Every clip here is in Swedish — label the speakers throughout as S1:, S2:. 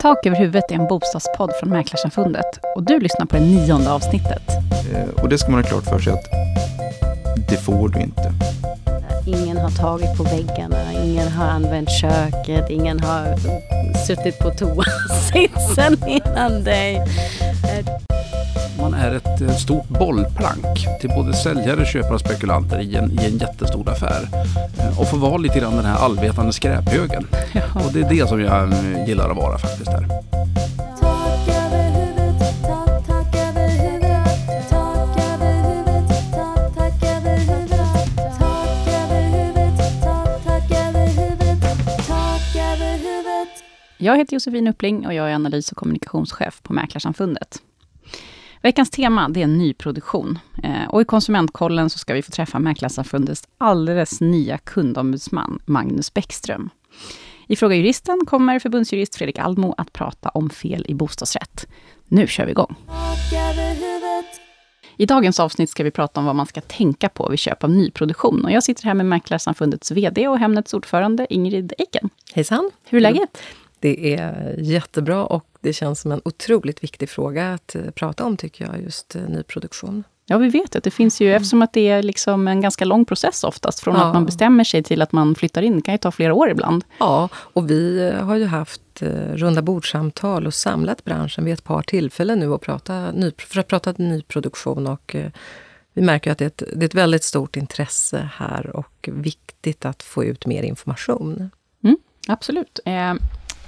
S1: Tak över huvudet är en bostadspodd från Mäklarsamfundet och du lyssnar på det nionde avsnittet.
S2: Eh, och det ska man ha klart för sig att det får du inte.
S3: Ingen har tagit på väggarna, ingen har använt köket, ingen har suttit på toasitsen innan dig.
S4: Man är ett stort bollplank till både säljare, köpare och spekulanter i en, i en jättestor affär. Eh, Och får vara lite grann den här allvetande skräphögen. Och det är det som jag eh, gillar att vara faktiskt
S5: huvudet.
S1: Jag heter Josefin Uppling och jag är analys och kommunikationschef på Mäklarsamfundet. Veckans tema det är nyproduktion. Eh, Och i Konsumentkollen så ska vi få träffa Mäklarsamfundets alldeles nya kundombudsman Magnus Bäckström. I Fråga Juristen kommer förbundsjurist Fredrik Almo att prata om fel i bostadsrätt. Nu kör vi igång! I dagens avsnitt ska vi prata om vad man ska tänka på vid köp av nyproduktion. Och jag sitter här med Mäklarsamfundets VD och Hemnets ordförande Ingrid Eiken.
S6: Hejsan!
S1: Hur är läget?
S6: Det är jättebra och det känns som en otroligt viktig fråga att eh, prata om, tycker jag, just eh, nyproduktion.
S1: Ja, vi vet att det finns ju, eftersom att det är liksom en ganska lång process oftast, från
S6: Ja.
S1: att man bestämmer sig till att man flyttar in. Det kan ju ta flera år ibland.
S6: Ja, och vi eh, har ju haft runda bordsamtal och samlat branschen vid ett par tillfällen nu och prata ny, för att prata nyproduktion. Och, vi märker att det är, ett, det är ett väldigt stort intresse här och viktigt att få ut mer information.
S1: Absolut.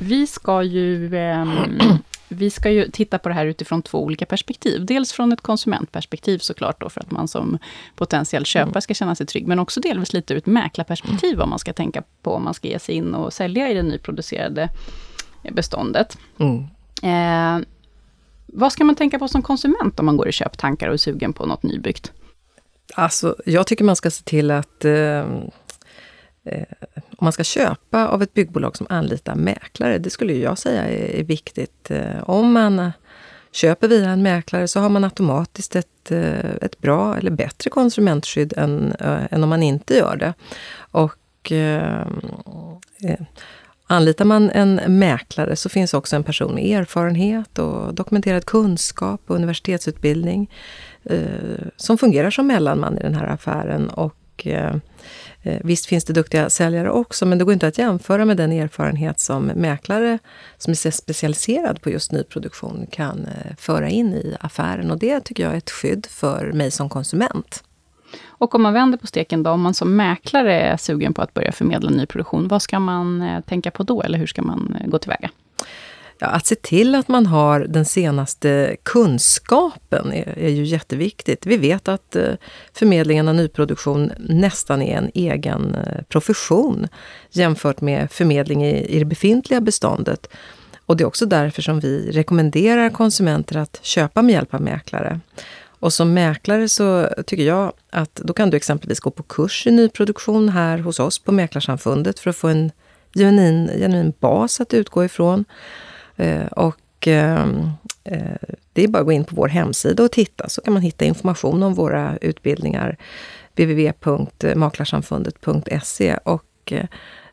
S1: Eh, vi ska ju... Eh, vi ska ju titta på det här utifrån två olika perspektiv. Dels från ett konsumentperspektiv såklart, då, för att man som potentiell köpare ska känna sig trygg, men också delvis lite ur ett mäklarperspektiv, vad man ska tänka på om man ska ge sig in och sälja i det nyproducerade beståndet.
S6: Mm.
S1: Eh, vad ska man tänka på som konsument om man går i köptankar och är sugen på något nybyggt?
S6: Alltså, jag tycker man ska se till att eh, eh, om man ska köpa av ett byggbolag som anlitar mäklare, det skulle jag säga är, är viktigt. Eh, om man eh, köper via en mäklare så har man automatiskt ett, eh, ett bra eller bättre konsumentskydd än, eh, än om man inte gör det. Och eh, eh, Anlitar man en mäklare så finns också en person med erfarenhet och dokumenterad kunskap och universitetsutbildning eh, som fungerar som mellanman i den här affären. Och, eh, Eh, visst finns det duktiga säljare också, men det går inte att jämföra med den erfarenhet som mäklare som är specialiserad på just nyproduktion kan eh, föra in i affären. Och det tycker jag är ett skydd för mig som konsument.
S1: Och om man vänder på steken då, om man som mäklare är sugen på att börja förmedla nyproduktion, vad ska man eh, tänka på då, eller hur ska man gå tillväga?
S6: Ja, att se till att man har den senaste kunskapen är, är ju jätteviktigt. Vi vet att eh, förmedlingen av nyproduktion nästan är en egen eh, profession jämfört med förmedling i, i det befintliga beståndet. Och det är också därför som vi rekommenderar konsumenter att köpa med hjälp av mäklare. Och som mäklare så tycker jag att då kan du exempelvis gå på kurs i nyproduktion här hos oss på Mäklarsamfundet för att få en genuin, genuin bas att utgå ifrån. Eh, och ehm, eh, det är bara att gå in på vår hemsida och titta så kan man hitta information om våra utbildningar www.maklarsamfundet.se och eh,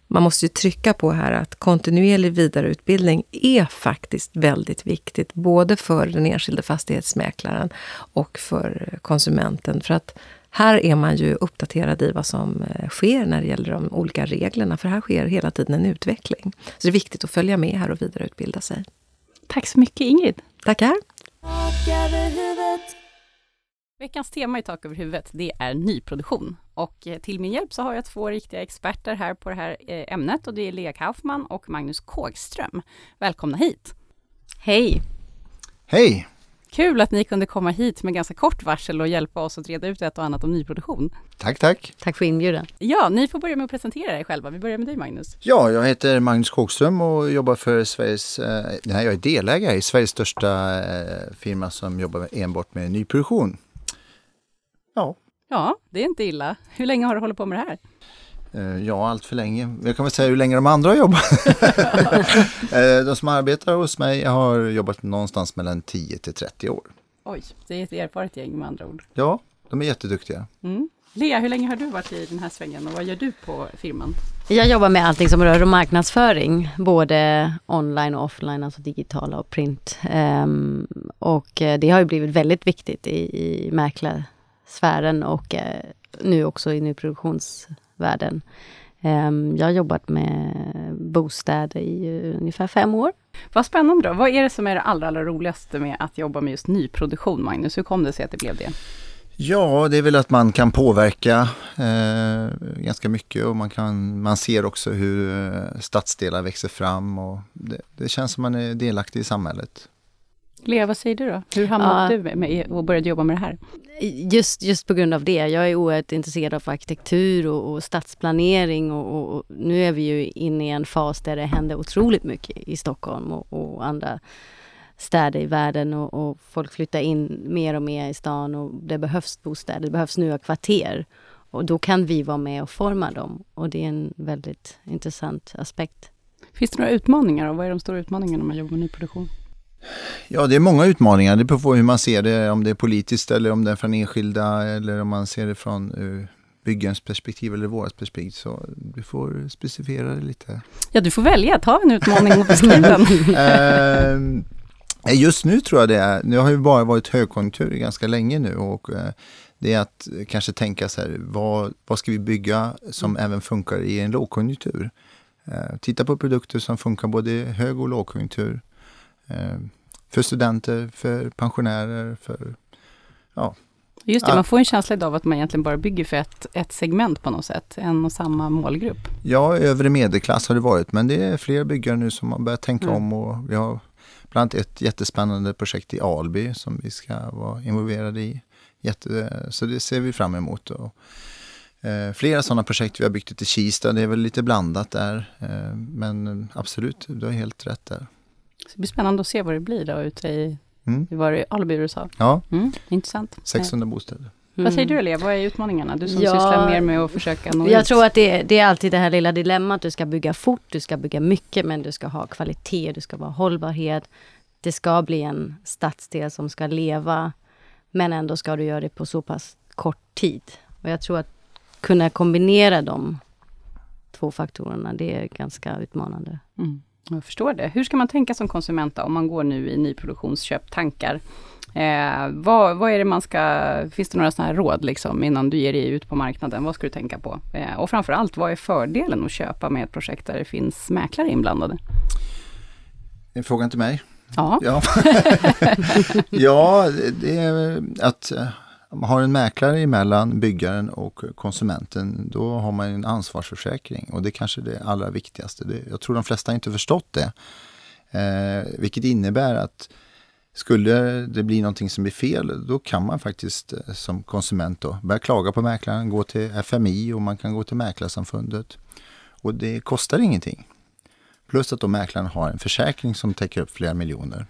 S6: man måste ju trycka på här att kontinuerlig vidareutbildning är faktiskt väldigt viktigt, både för den enskilde fastighetsmäklaren och för konsumenten. För att här är man ju uppdaterad i vad som eh, sker när det gäller de olika reglerna, för här sker hela tiden en utveckling. Så det är viktigt att följa med här och vidareutbilda sig.
S1: Tack så mycket Ingrid.
S6: Tackar!
S1: Veckans tema i Tak över huvudet, det är nyproduktion. Och eh, till min hjälp så har jag två riktiga experter här på det här eh, ämnet och det är Lea Kaufman och Magnus Kågström. Välkomna hit!
S3: Hej!
S2: Hej!
S1: Kul att ni kunde komma hit med ganska kort varsel och hjälpa oss att reda ut ett och annat om nyproduktion.
S2: Tack, tack.
S3: Tack för inbjudan.
S1: Ja, ni får börja med att presentera er själva. Vi börjar med dig Magnus.
S2: Ja, jag heter Magnus Kågström och jobbar för Sveriges, eh, nej, jag är delägare i Sveriges största eh, firma som jobbar med, enbart med nyproduktion. Ja,
S1: Ja, det är inte illa. Hur länge har du hållit på med det här?
S2: Eh, ja, allt för länge. Jag kan väl säga hur länge de andra har jobbat. Eh, de som arbetar hos mig har jobbat någonstans mellan 10 till 30 år.
S1: Oj, det är ett erfaret gäng med andra ord.
S2: Ja, de är jätteduktiga.
S1: Mm. Lea, hur länge har du varit i den här svängen och vad gör du på firman?
S3: Jag jobbar med allting som rör marknadsföring, både online och offline, alltså digitala och print. Ehm, och eh, det har ju blivit väldigt viktigt i, i mäklarsfären och eh, nu också i nyproduktionsvärlden. Ehm, jag har jobbat med bostäder i ungefär fem år.
S1: Vad spännande då. Vad är det som är det allra, allra roligaste med att jobba med just nyproduktion, Magnus? Hur kom det sig att det blev det?
S2: Ja, det är väl att man kan påverka eh, ganska mycket och man, kan, man ser också hur eh, stadsdelar växer fram och det, det känns som man är delaktig i samhället.
S1: Lea, vad säger du då? Hur hamnade
S3: Ja.
S1: du med, och började jobba med det här?
S3: Just, just på grund av det. Jag är oerhört intresserad av arkitektur och, och stadsplanering och, och, och nu är vi ju inne i en fas där det händer otroligt mycket i Stockholm och, andra städer i världen och, och folk flyttar in mer och mer i stan och det behövs bostäder, det behövs nya kvarter. Och då kan vi vara med och forma dem och det är en väldigt intressant aspekt.
S1: Finns det några utmaningar och vad är de stora utmaningarna när man jobbar med nyproduktion?
S2: Ja, det är många utmaningar. Det beror på hur man ser det, om det är politiskt eller om det är från enskilda eller om man ser det från uh, byggarens perspektiv eller vårt perspektiv. Så du får specificera det lite.
S1: Ja, du får välja. Ta en utmaning och beskriv den.
S2: Just nu tror jag det är, nu har ju bara varit högkonjunktur ganska länge nu och eh, det är att kanske tänka så här, vad, vad ska vi bygga som även funkar i en lågkonjunktur? Eh, Titta på produkter som funkar både i hög och lågkonjunktur. Eh, För studenter, för pensionärer, för ja,
S1: Just det, man får en känsla av att man egentligen bara bygger för ett, ett segment på något sätt. En och samma målgrupp.
S2: Ja, övre medelklass har det varit, men det är fler byggare nu som har börjat tänka
S1: Mm.
S2: om och vi har bland annat ett jättespännande projekt i Alby som vi ska vara involverade i. Jätte, så det ser vi fram emot. Och, eh, flera sådana projekt vi har byggt ute i Kista, det är väl lite blandat där. Eh, men absolut, du har helt rätt där.
S1: Så det blir spännande att se vad det blir då ute i,
S2: Mm.
S1: i var det Alby du sa.
S2: Ja,
S1: Mm, intressant.
S2: 600 bostäder.
S1: Vad säger du Lea, vad är utmaningarna? Du som
S3: Ja,
S1: sysslar mer med att försöka nå
S3: Jag
S1: ut.
S3: tror att det, är- det är alltid det här lilla dilemmat. Du ska bygga fort, du ska bygga mycket, men du ska ha kvalitet, du ska vara hållbarhet. Det ska bli en stadsdel som ska leva, men ändå ska du göra det på så pass kort tid. Och jag tror att kunna kombinera de två faktorerna, det är ganska utmanande.
S1: Mm, jag förstår det. Hur ska man tänka som konsument då, om man går nu i nyproduktionsköptankar? Eh, vad, vad är det man ska, finns det några sådana här råd liksom innan du ger dig ut på marknaden? Vad ska du tänka på? Eh, och framförallt, vad är fördelen att köpa med ett projekt där det finns mäklare inblandade?
S2: En fråga till mig?
S1: Ja,
S2: Ja, ja det är att eh, har en mäklare emellan byggaren och konsumenten, då har man en ansvarsförsäkring och det är kanske det allra viktigaste. Det, jag tror de flesta inte förstått det. Eh, vilket innebär att skulle det bli någonting som blir fel, då kan man faktiskt eh, som konsument då börja klaga på mäklaren, gå till FMI och man kan gå till Mäklarsamfundet. Och det kostar ingenting. Plus att då mäklaren har en försäkring som täcker upp flera miljoner.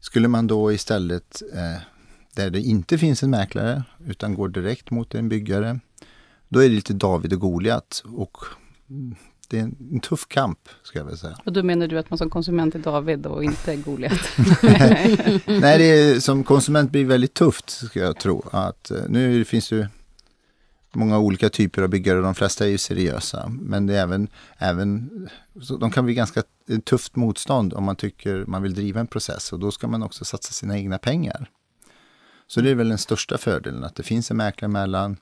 S2: Skulle man då istället, eh, där det inte finns en mäklare, utan går direkt mot en byggare, då är det lite David och Goliat. Och det är en, tuff kamp, ska jag väl säga.
S1: och då menar du att man som konsument är David och inte Goliat?
S2: Nej, det är, som konsument blir väldigt tufft, ska jag tro. Att, eh, nu finns det många olika typer av byggare, de flesta är ju seriösa. Men det är även, även de kan bli ganska ett tufft motstånd om man tycker man vill driva en process. Och då ska man också satsa sina egna pengar. Så det är väl den största fördelen, att det finns en mäklare emellan.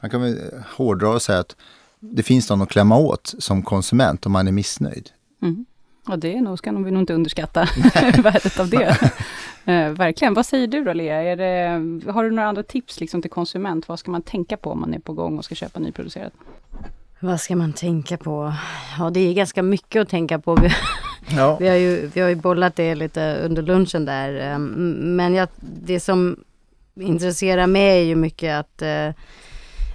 S2: Man kan väl hårdra och säga att det finns någon att klämma åt som konsument om man är missnöjd.
S1: Mm. Ja, det är nog, ska vi nog inte underskatta värdet av det. Eh, verkligen. Vad säger du då Lea? Är det, har du några andra tips liksom, till konsument? Vad ska man tänka på om man är på gång och ska köpa nyproducerat?
S3: Vad ska man tänka på? Ja, det är ganska mycket att tänka på. Vi,
S2: Ja.
S3: vi, har, ju, vi har ju bollat det lite under lunchen där. ehm, Men jag, det som intresserar mig är ju mycket att eh,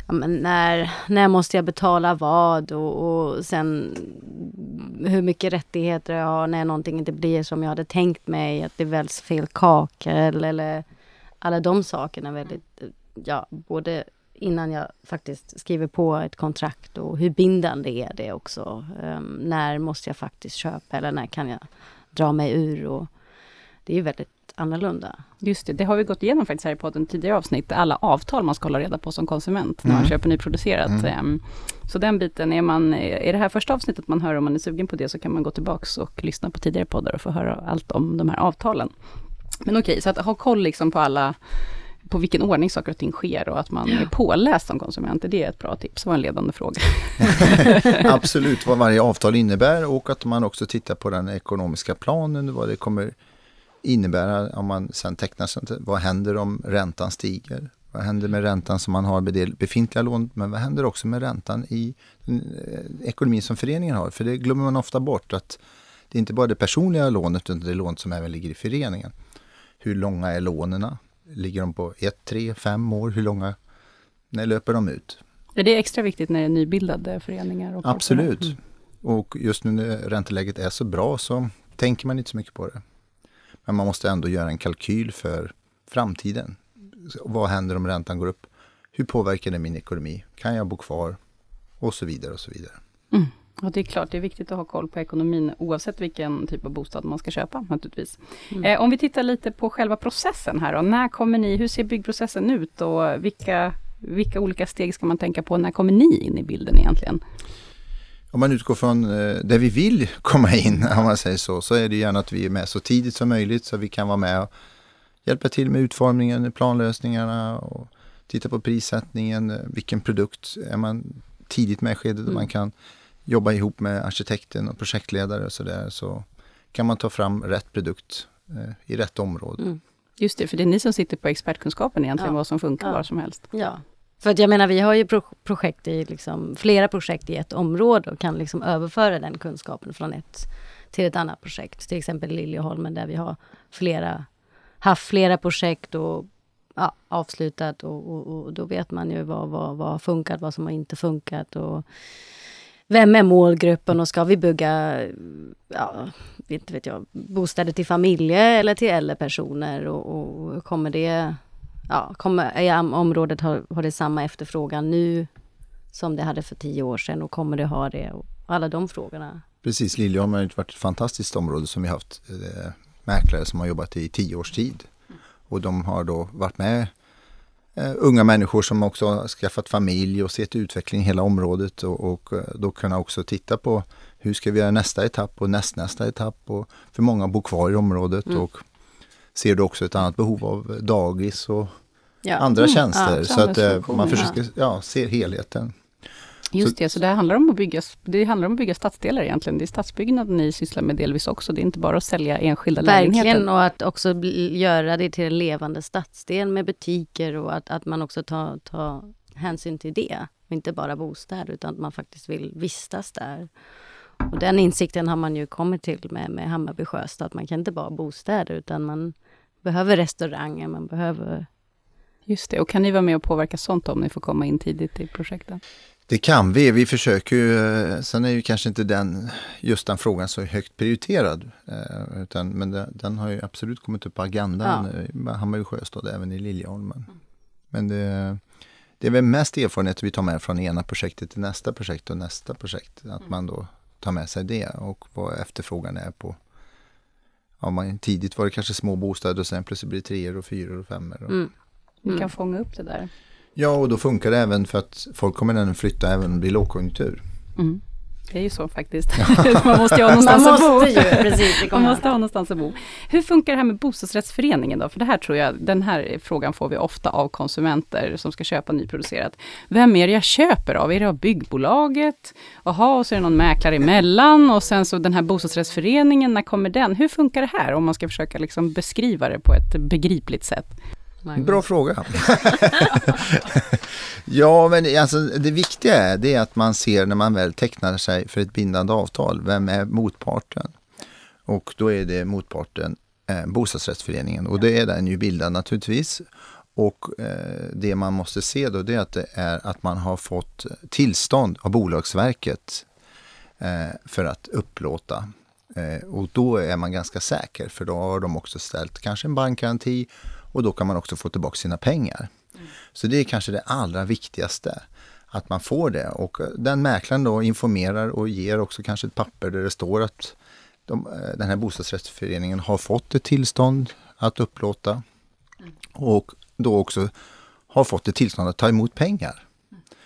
S3: ja, men när, när måste jag betala vad och, och sen hur mycket rättigheter jag har när någonting inte blir som jag hade tänkt mig, att det väljs fel kakel eller alla de sakerna väldigt, eh, ja, både innan jag faktiskt skriver på ett kontrakt och hur bindande är det också. Um, när måste jag faktiskt köpa eller när kan jag dra mig ur? Och det är ju väldigt annorlunda.
S1: Just det, det har vi gått igenom faktiskt här i podden tidigare avsnitt. Alla avtal man ska hålla reda på som konsument när man
S2: Mm.
S1: köper nyproducerat.
S2: Mm.
S1: Ehm, Så den biten, är, man, är det här första avsnittet man hör om man är sugen på det så kan man gå tillbaks och lyssna på tidigare poddar och få höra allt om de här avtalen. Men okej, så att ha koll liksom på alla på vilken ordning saker och ting sker och att man är påläst som konsument, det är ett bra tips. Det var en ledande fråga.
S2: Absolut, vad varje avtal innebär och att man också tittar på den ekonomiska planen, vad det kommer innebära om man sen tecknar sånt. Vad händer om räntan stiger? Vad händer med räntan som man har med det befintliga lånet? Men vad händer också med räntan i eh, ekonomin som föreningen har? För det glömmer man ofta bort att det är inte bara det personliga lånet utan det är lånet som även ligger i föreningen. Hur långa är lånen? Ligger de på ett, tre, fem år? Hur långa? När löper de ut?
S1: Är det extra viktigt när det är nybildade föreningar? Och
S2: Absolut.
S1: Mm.
S2: Och just nu när ränteläget är så bra så tänker man inte så mycket på det. Men man måste ändå göra en kalkyl för framtiden. Vad händer om räntan går upp? Hur påverkar det min ekonomi? Kan jag bo kvar? Och så vidare och så vidare.
S1: Mm. Ja, det är klart, det är viktigt att ha koll på ekonomin oavsett vilken typ av bostad man ska köpa naturligtvis.
S3: Mm.
S1: Eh, om vi tittar lite på själva processen här då. När kommer ni, hur ser byggprocessen ut och vilka, vilka olika steg ska man tänka på? När kommer ni in i bilden egentligen?
S2: Om man utgår från eh, där vi vill komma in, om man säger så, så är det gärna att vi är med så tidigt som möjligt så vi kan vara med och hjälpa till med utformningen, planlösningarna och titta på prissättningen, eh, vilken produkt är man tidigt med i skedet och man kan jobba ihop med arkitekten och projektledare och sådär så kan man ta fram rätt produkt eh, i rätt område.
S3: Mm.
S1: Just det, för det är ni som sitter på expertkunskapen egentligen,
S3: Ja.
S1: vad som funkar
S3: Ja.
S1: var som helst.
S3: Ja. För att jag menar, vi har ju pro projekt i liksom, flera projekt i ett område och kan liksom överföra den kunskapen från ett till ett annat projekt. Till exempel Liljeholmen där vi har flera, haft flera projekt och ja, avslutat och, och, och då vet man ju vad, vad, vad har funkat, vad som har inte funkat och vem är målgruppen och ska vi bygga ja, inte vet jag, bostäder till familjer eller till äldre personer och, och kommer det ja, kommer, om- området har, har det samma efterfrågan nu som det hade för tio år sedan och kommer det ha det? Och alla de frågorna.
S2: Precis, Liljeholm har ju varit ett fantastiskt område som vi har haft eh, mäklare som har jobbat i tio års tid. Och de har då varit med eh, unga människor som också har skaffat familj och sett utveckling i hela området och, och eh, då kunna också titta på hur ska vi göra nästa etapp och nästnästa etapp. Och för många bor kvar i området och ser då också ett annat behov av dagis och
S3: Ja.
S2: andra tjänster.
S1: ja,
S2: så att eh, man försöker, ja, ser helheten.
S1: Just
S2: Så-
S1: det, så det handlar om att bygga, det handlar om att bygga stadsdelar egentligen. Det är stadsbyggnad ni sysslar med delvis också. Det är inte bara att sälja enskilda
S3: Verkligen,
S1: lägenheter.
S3: och att också göra det till en levande stadsdel med butiker och att, att man också tar, tar hänsyn till det. Och inte bara bostäder, utan att man faktiskt vill vistas där. Och den insikten har man ju kommit till med, med Hammarby Sjöstad, att man kan inte bara ha bostäder, utan man behöver restauranger, man behöver...
S1: Just det, och kan ni vara med och påverka sånt om ni får komma in tidigt i projekten?
S2: Det kan vi. Vi försöker ju, eh, sen är ju kanske inte den, just den frågan så högt prioriterad. eh, Utan, men den, den har ju absolut kommit upp på agendan
S3: Ja.
S2: med Hammarby Sjöstad, även i Liljeholmen. Men det, det är väl mest erfarenhet vi tar med från ena projektet till nästa projekt och nästa projekt. Att man då tar med sig det och vad efterfrågan är på. Ja, man, tidigt var det kanske små bostäder och sen plötsligt blir det treor och fyror och femmor. Och,
S3: Mm.
S1: Ni
S3: Mm.
S1: kan fånga upp det där.
S2: Ja, och då funkar det även för att folk kommer även flytta även om det blir lågkonjunktur.
S1: Mm. Det är ju så faktiskt. man måste ju ha någonstans
S3: Man
S1: att bo.
S3: ju, precis,
S1: Man måste ha någonstans att bo. Hur funkar det här med bostadsrättsföreningen då? För det här tror jag, den här frågan får vi ofta av konsumenter som ska köpa nyproducerat. Vem är det jag köper av? Är det av byggbolaget? Jaha, och så är det någon mäklare emellan och sen så den här bostadsrättsföreningen, när kommer den? Hur funkar det här om man ska försöka liksom beskriva det på ett begripligt sätt?
S3: Magnus.
S2: Bra fråga. ja, men alltså, det viktiga är, det är att man ser när man väl tecknar sig för ett bindande avtal, vem är motparten? Och då är det motparten eh, bostadsrättsföreningen och det är den ju bildad naturligtvis. Och eh, det man måste se då det är att det är att man har fått tillstånd av Bolagsverket eh, för att upplåta. Eh, och då är man ganska säker för då har de också ställt kanske en bankgaranti och då kan man också få tillbaka sina pengar. Så det är kanske det allra viktigaste, att man får det. Och eh, den mäklaren då informerar och ger också kanske ett papper där det står att de, eh, den här bostadsrättsföreningen har fått ett tillstånd att upplåta och då också har fått ett tillstånd att ta emot pengar.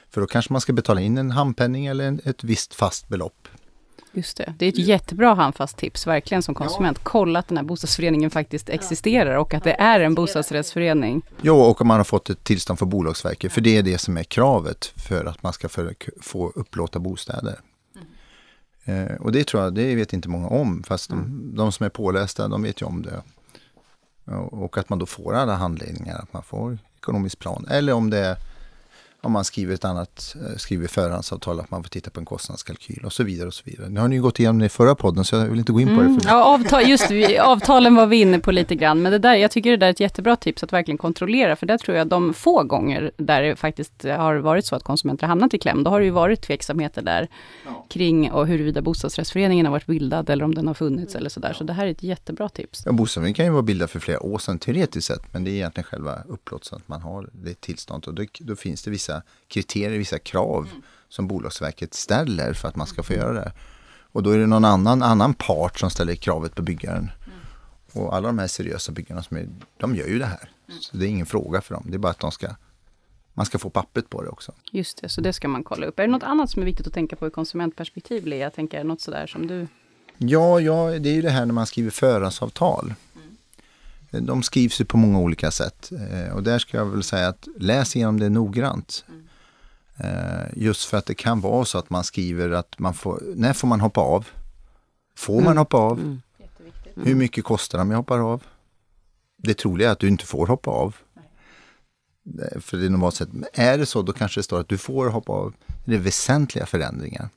S2: För då kanske man ska betala in en handpenning eller en, ett visst fast belopp.
S1: Just det. Det är ett jättebra handfast tips, verkligen som konsument. Kolla att den här bostadsföreningen faktiskt existerar och att det är en bostadsrättsförening.
S2: Jo, och om man har fått ett tillstånd för Bolagsverket, för det är det som är kravet för att man ska få upplåta bostäder. Eh, och det tror jag, det vet inte många om, fast de, de som är pålästa, de vet ju om det. Och, och att man då får alla handledningar, att man får ekonomisk plan. Eller om det är, om man skriver ett annat, eh, skriver förhandsavtal, att man får titta på en kostnadskalkyl och så vidare. och så vidare. Nu har ni ju gått igenom det i förra podden, så jag vill inte gå in på det.
S1: Mm.
S2: För
S1: Ja, avtal, just avtalen var vi inne på lite grann, men det där, jag tycker det där är ett jättebra tips att verkligen kontrollera, för där tror jag de få gånger där det faktiskt har varit så att konsumenter hamnat i kläm, då har det ju varit tveksamheter där kring och huruvida bostadsrättsföreningen har varit bildad eller om den har funnits eller sådär. Så det här är ett jättebra tips.
S2: Ja, bostadsrätten kan ju vara bildad för flera år sedan teoretiskt sett, men det är egentligen själva upplåtelsen att man har det tillståndet. Och då, då finns det vissa kriterier, vissa krav som Bolagsverket ställer för att man ska få göra det. Och då är det någon annan, annan part som ställer kravet på byggaren. Och alla de här seriösa byggarna, som är, de gör ju det här. Så det är ingen fråga för dem, det är bara att de ska, man ska få pappret på det också.
S1: Just det, så det ska man kolla upp. Är det något annat som är viktigt att tänka på i konsumentperspektiv, Lea? Jag tänker något sådär som du...
S2: Ja, ja, det är ju det här när man skriver förhandsavtal. De skrivs ju på många olika sätt. Eh, Och där ska jag väl säga att läs igenom det noggrant. Eh, Just för att det kan vara så att man skriver att man får, när får man hoppa av? Får man hoppa av? Hur mycket kostar det om jag hoppar av? Det troliga är att du inte får hoppa av. Eh, För det är normalt sett, men är det så då kanske det står att du får hoppa av. Det är väsentliga förändringar.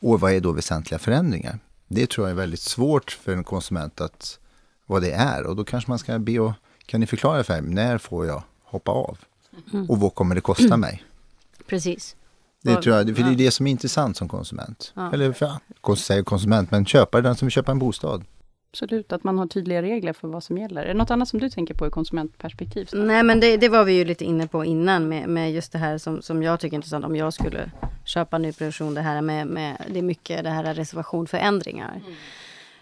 S2: Och vad är då väsentliga förändringar? Det tror jag är väldigt svårt för en konsument att vad det är. Och då kanske man ska be och, kan ni förklara för mig, när får jag hoppa av? Och vad kommer det kosta mig?
S3: Precis.
S2: Det tror jag, för det är det som är intressant som konsument.
S3: Ja.
S2: Eller för, ja, säger konsument, men köpare, den som vill köpa en bostad.
S1: Absolut, att man har tydliga regler för vad som gäller. Är det något annat som du tänker på i konsumentperspektiv?
S3: Nej men det, det var vi ju lite inne på innan med, med just det här som, som jag tycker är intressant om jag skulle köpa nyproduktion. Det här med, med det är mycket det här reservation för ändringar.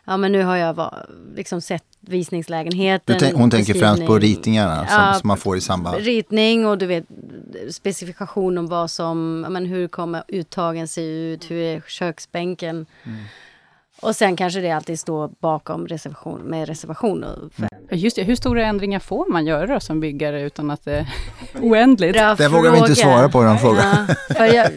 S3: Ja men nu har jag va, liksom sett visningslägenheten.
S2: Du tänk, hon tänker främst på ritningarna som,
S3: Ja,
S2: som man får i samband.
S3: Ritning och du vet specifikation om vad som, men hur kommer uttagen se ut, hur är köksbänken.
S2: Mm.
S3: Och sen kanske det alltid står bakom reservation, med reservationer. För
S1: Ja, Just det, hur stora ändringar får man göra som byggare utan att det är oändligt?
S3: Bra
S2: Det vågar vi inte svara på den frågan.
S3: Ja, för jag,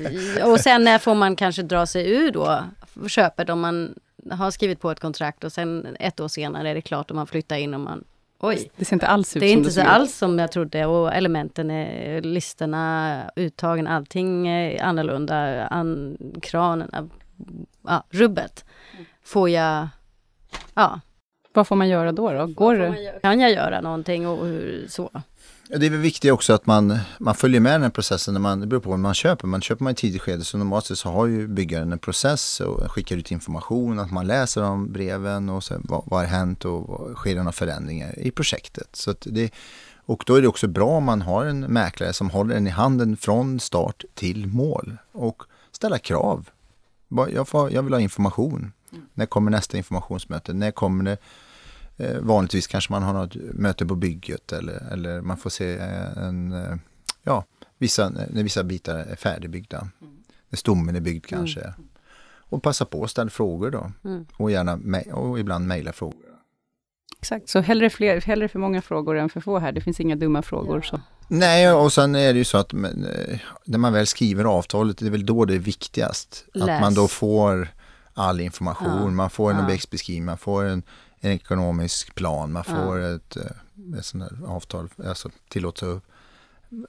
S3: och sen när får man kanske dra sig ur då köpet om man har skrivit på ett kontrakt och sen ett år senare är det klart om man flyttar in och man Oj,
S1: Det ser inte alls ut
S3: det är
S1: som
S3: inte så alls som jag trodde och elementen, är, listorna, uttagen, allting är annorlunda. An, kranen, ja, rubbet. Får jag, ja,
S1: Vad får man göra då? då? Går det?
S3: kan jag göra någonting och hur så?
S2: Det är väl viktigt också att man, man följer med den här processen när man, det beror på vad man köper. Man köper man i tidigt skede så normalt sett så har ju byggaren en process och skickar ut information, att man läser om breven och så, vad, vad har hänt och vad, sker det några förändringar i projektet. Så det, och då är det också bra om man har en mäklare som håller en i handen från start till mål och ställa krav. Jag, får, jag vill ha information. När kommer nästa informationsmöte? När kommer det? Eh, vanligtvis kanske man har något möte på bygget eller, eller man får se eh, en, eh, ja, vissa, när vissa bitar är färdigbyggda. När stommen är byggd kanske. Och passa på att ställa frågor då. Och gärna och ibland mejla frågor.
S1: Exakt, så hellre, fler, hellre för många frågor än för få här. Det finns inga dumma frågor. Så.
S2: Nej, och sen är det ju så att men, när man väl skriver avtalet, det är väl då det är viktigast. Att
S3: Läs.
S2: man då får all information,
S3: Ja.
S2: man får en
S3: Ja.
S2: objektsbeskrivning, man får en, en ekonomisk plan, man får ett, eh, ett sånt här avtal, alltså tillåts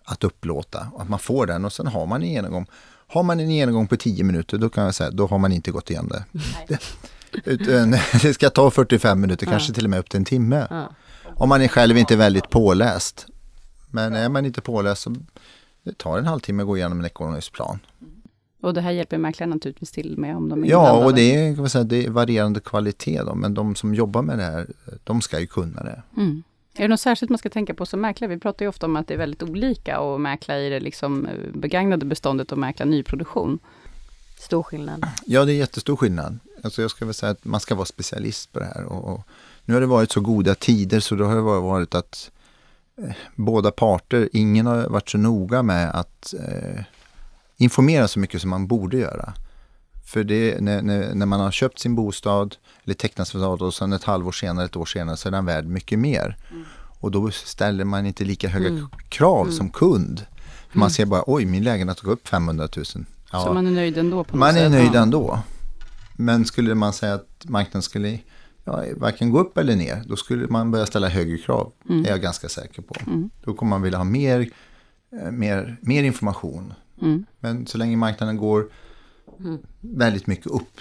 S2: att- upplåta. Att man får den och sen har man en genomgång. Har man en genomgång på 10 minuter, då kan jag säga, då har man inte gått igenom det. det utan, det ska ta 45 minuter, kanske till och med upp till en timme.
S3: Ja.
S2: Om man är själv inte väldigt påläst. Men är man inte påläst så det tar en halvtimme att gå igenom en ekonomisk plan.
S1: Och det här hjälper mäklaren naturligtvis till med om de är
S2: Ja, och det är, kan man säga, det är varierande kvalitet då, men de som jobbar med det här, de ska ju kunna det.
S1: Mm. Är det något särskilt man ska tänka på som mäklare? Vi pratar ju ofta om att det är väldigt olika att mäkla i det liksom eh, begagnade beståndet och mäkla nyproduktion.
S3: Stor skillnad.
S2: Ja, det är jättestor skillnad. Alltså jag skulle säga att man ska vara specialist på det här. Och, och Nu har det varit så goda tider så då har det varit att eh, båda parter, ingen har varit så noga med att eh, informera så mycket som man borde göra. För det, när, när, man har köpt sin bostad eller tecknat sin bostad och sen ett halvår senare, ett år senare så är den värd mycket mer. Och då ställer man inte lika höga
S3: Mm.
S2: krav som kund. För Man ser bara, oj min lägenhet gått upp 500 000. Ja,
S1: Så man är nöjd ändå på något
S2: man är
S1: sätt.
S2: nöjd
S1: Ja.
S2: ändå. Men skulle man säga att marknaden skulle ja, varken gå upp eller ner, då skulle man börja ställa högre krav.
S1: Mm.
S2: är jag ganska säker på. Då kommer man vilja ha mer, eh, mer, mer information.
S1: Mm.
S2: Men så länge marknaden går väldigt mycket upp,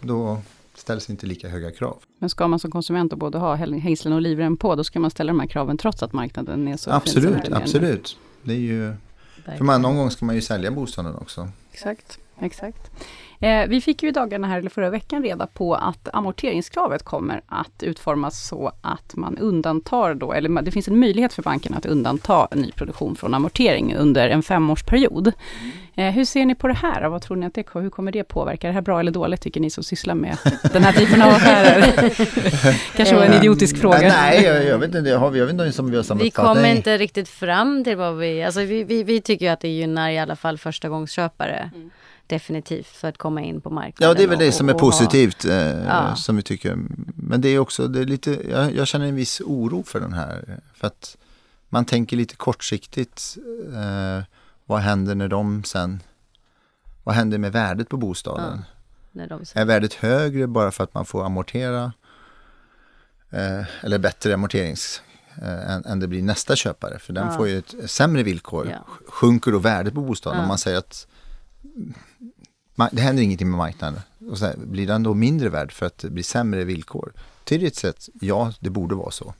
S2: då ställs inte lika höga krav.
S1: Men ska man som konsument då både ha hängslen och livrem på, då ska man ställa de här kraven trots att marknaden är så fin
S2: absolut,
S1: är.
S2: absolut. Det är ju, för man, någon gång ska man ju sälja bostaden också.
S1: Exakt, exakt. Eh, vi fick ju i dagarna här, eller förra veckan, reda på att amorteringskravet kommer att utformas så att man undantar då, eller det finns en möjlighet för banken att undanta nyproduktion från amortering under en femårsperiod. Eh, hur ser ni på det här? Vad tror ni att det, hur kommer det påverka? Är det här bra eller dåligt, tycker ni som sysslar med den här typen av affärer? Kanske var en idiotisk fråga.
S2: Eh, Nej, jag, jag vet inte, det har vi, jag vet inte om vi har samma
S3: Vi kommer inte riktigt fram till vad vi... Alltså vi, vi, vi tycker ju att det gynnar i alla fall förstagångsköpare. Definitivt för att komma in på marknaden.
S2: Ja, det är väl det
S3: och-
S2: som är
S3: och ha-
S2: positivt. Eh,
S3: Ja.
S2: Som vi tycker. Men det är också, det är lite, jag, jag känner en viss oro för den här. För att man tänker lite kortsiktigt. Eh, vad händer när de sen, vad händer med värdet på bostaden?
S3: de
S2: Är värdet högre bara för att man får amortera? Eh, eller bättre amorterings eh, än, än det blir nästa köpare. För den
S3: Ja.
S2: får ju ett sämre villkor.
S3: Ja.
S2: Sjunker då värdet på bostaden?
S3: Ja.
S2: Om man säger att det händer ingenting med marknaden. Och så blir den då mindre värd för att det blir sämre villkor? Teoretiskt sett, ja, det borde vara så.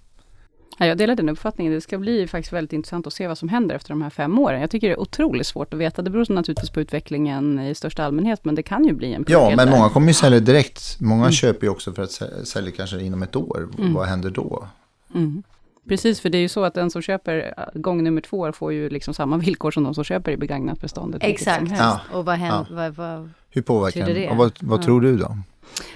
S1: Ja, jag delar den uppfattningen. Det ska bli faktiskt väldigt intressant att se vad som händer efter de här fem åren. Jag tycker det är otroligt svårt att veta. Det beror naturligtvis på utvecklingen i största allmänhet, men det kan ju bli en
S2: Ja, men
S1: där.
S2: många kommer ju sälja direkt. Många köper ju också för att sä- sälja kanske inom ett år. Vad händer då?
S1: Mm. Precis, för det är ju så att den som köper äh, gång nummer två får ju liksom samma villkor som de som köper i begagnat beståndet.
S3: Exakt.
S2: Ja.
S3: Och vad händer... Vad, vad,
S2: Hur påverkar
S3: det?
S2: Och vad, vad
S3: Ja.
S2: tror du då?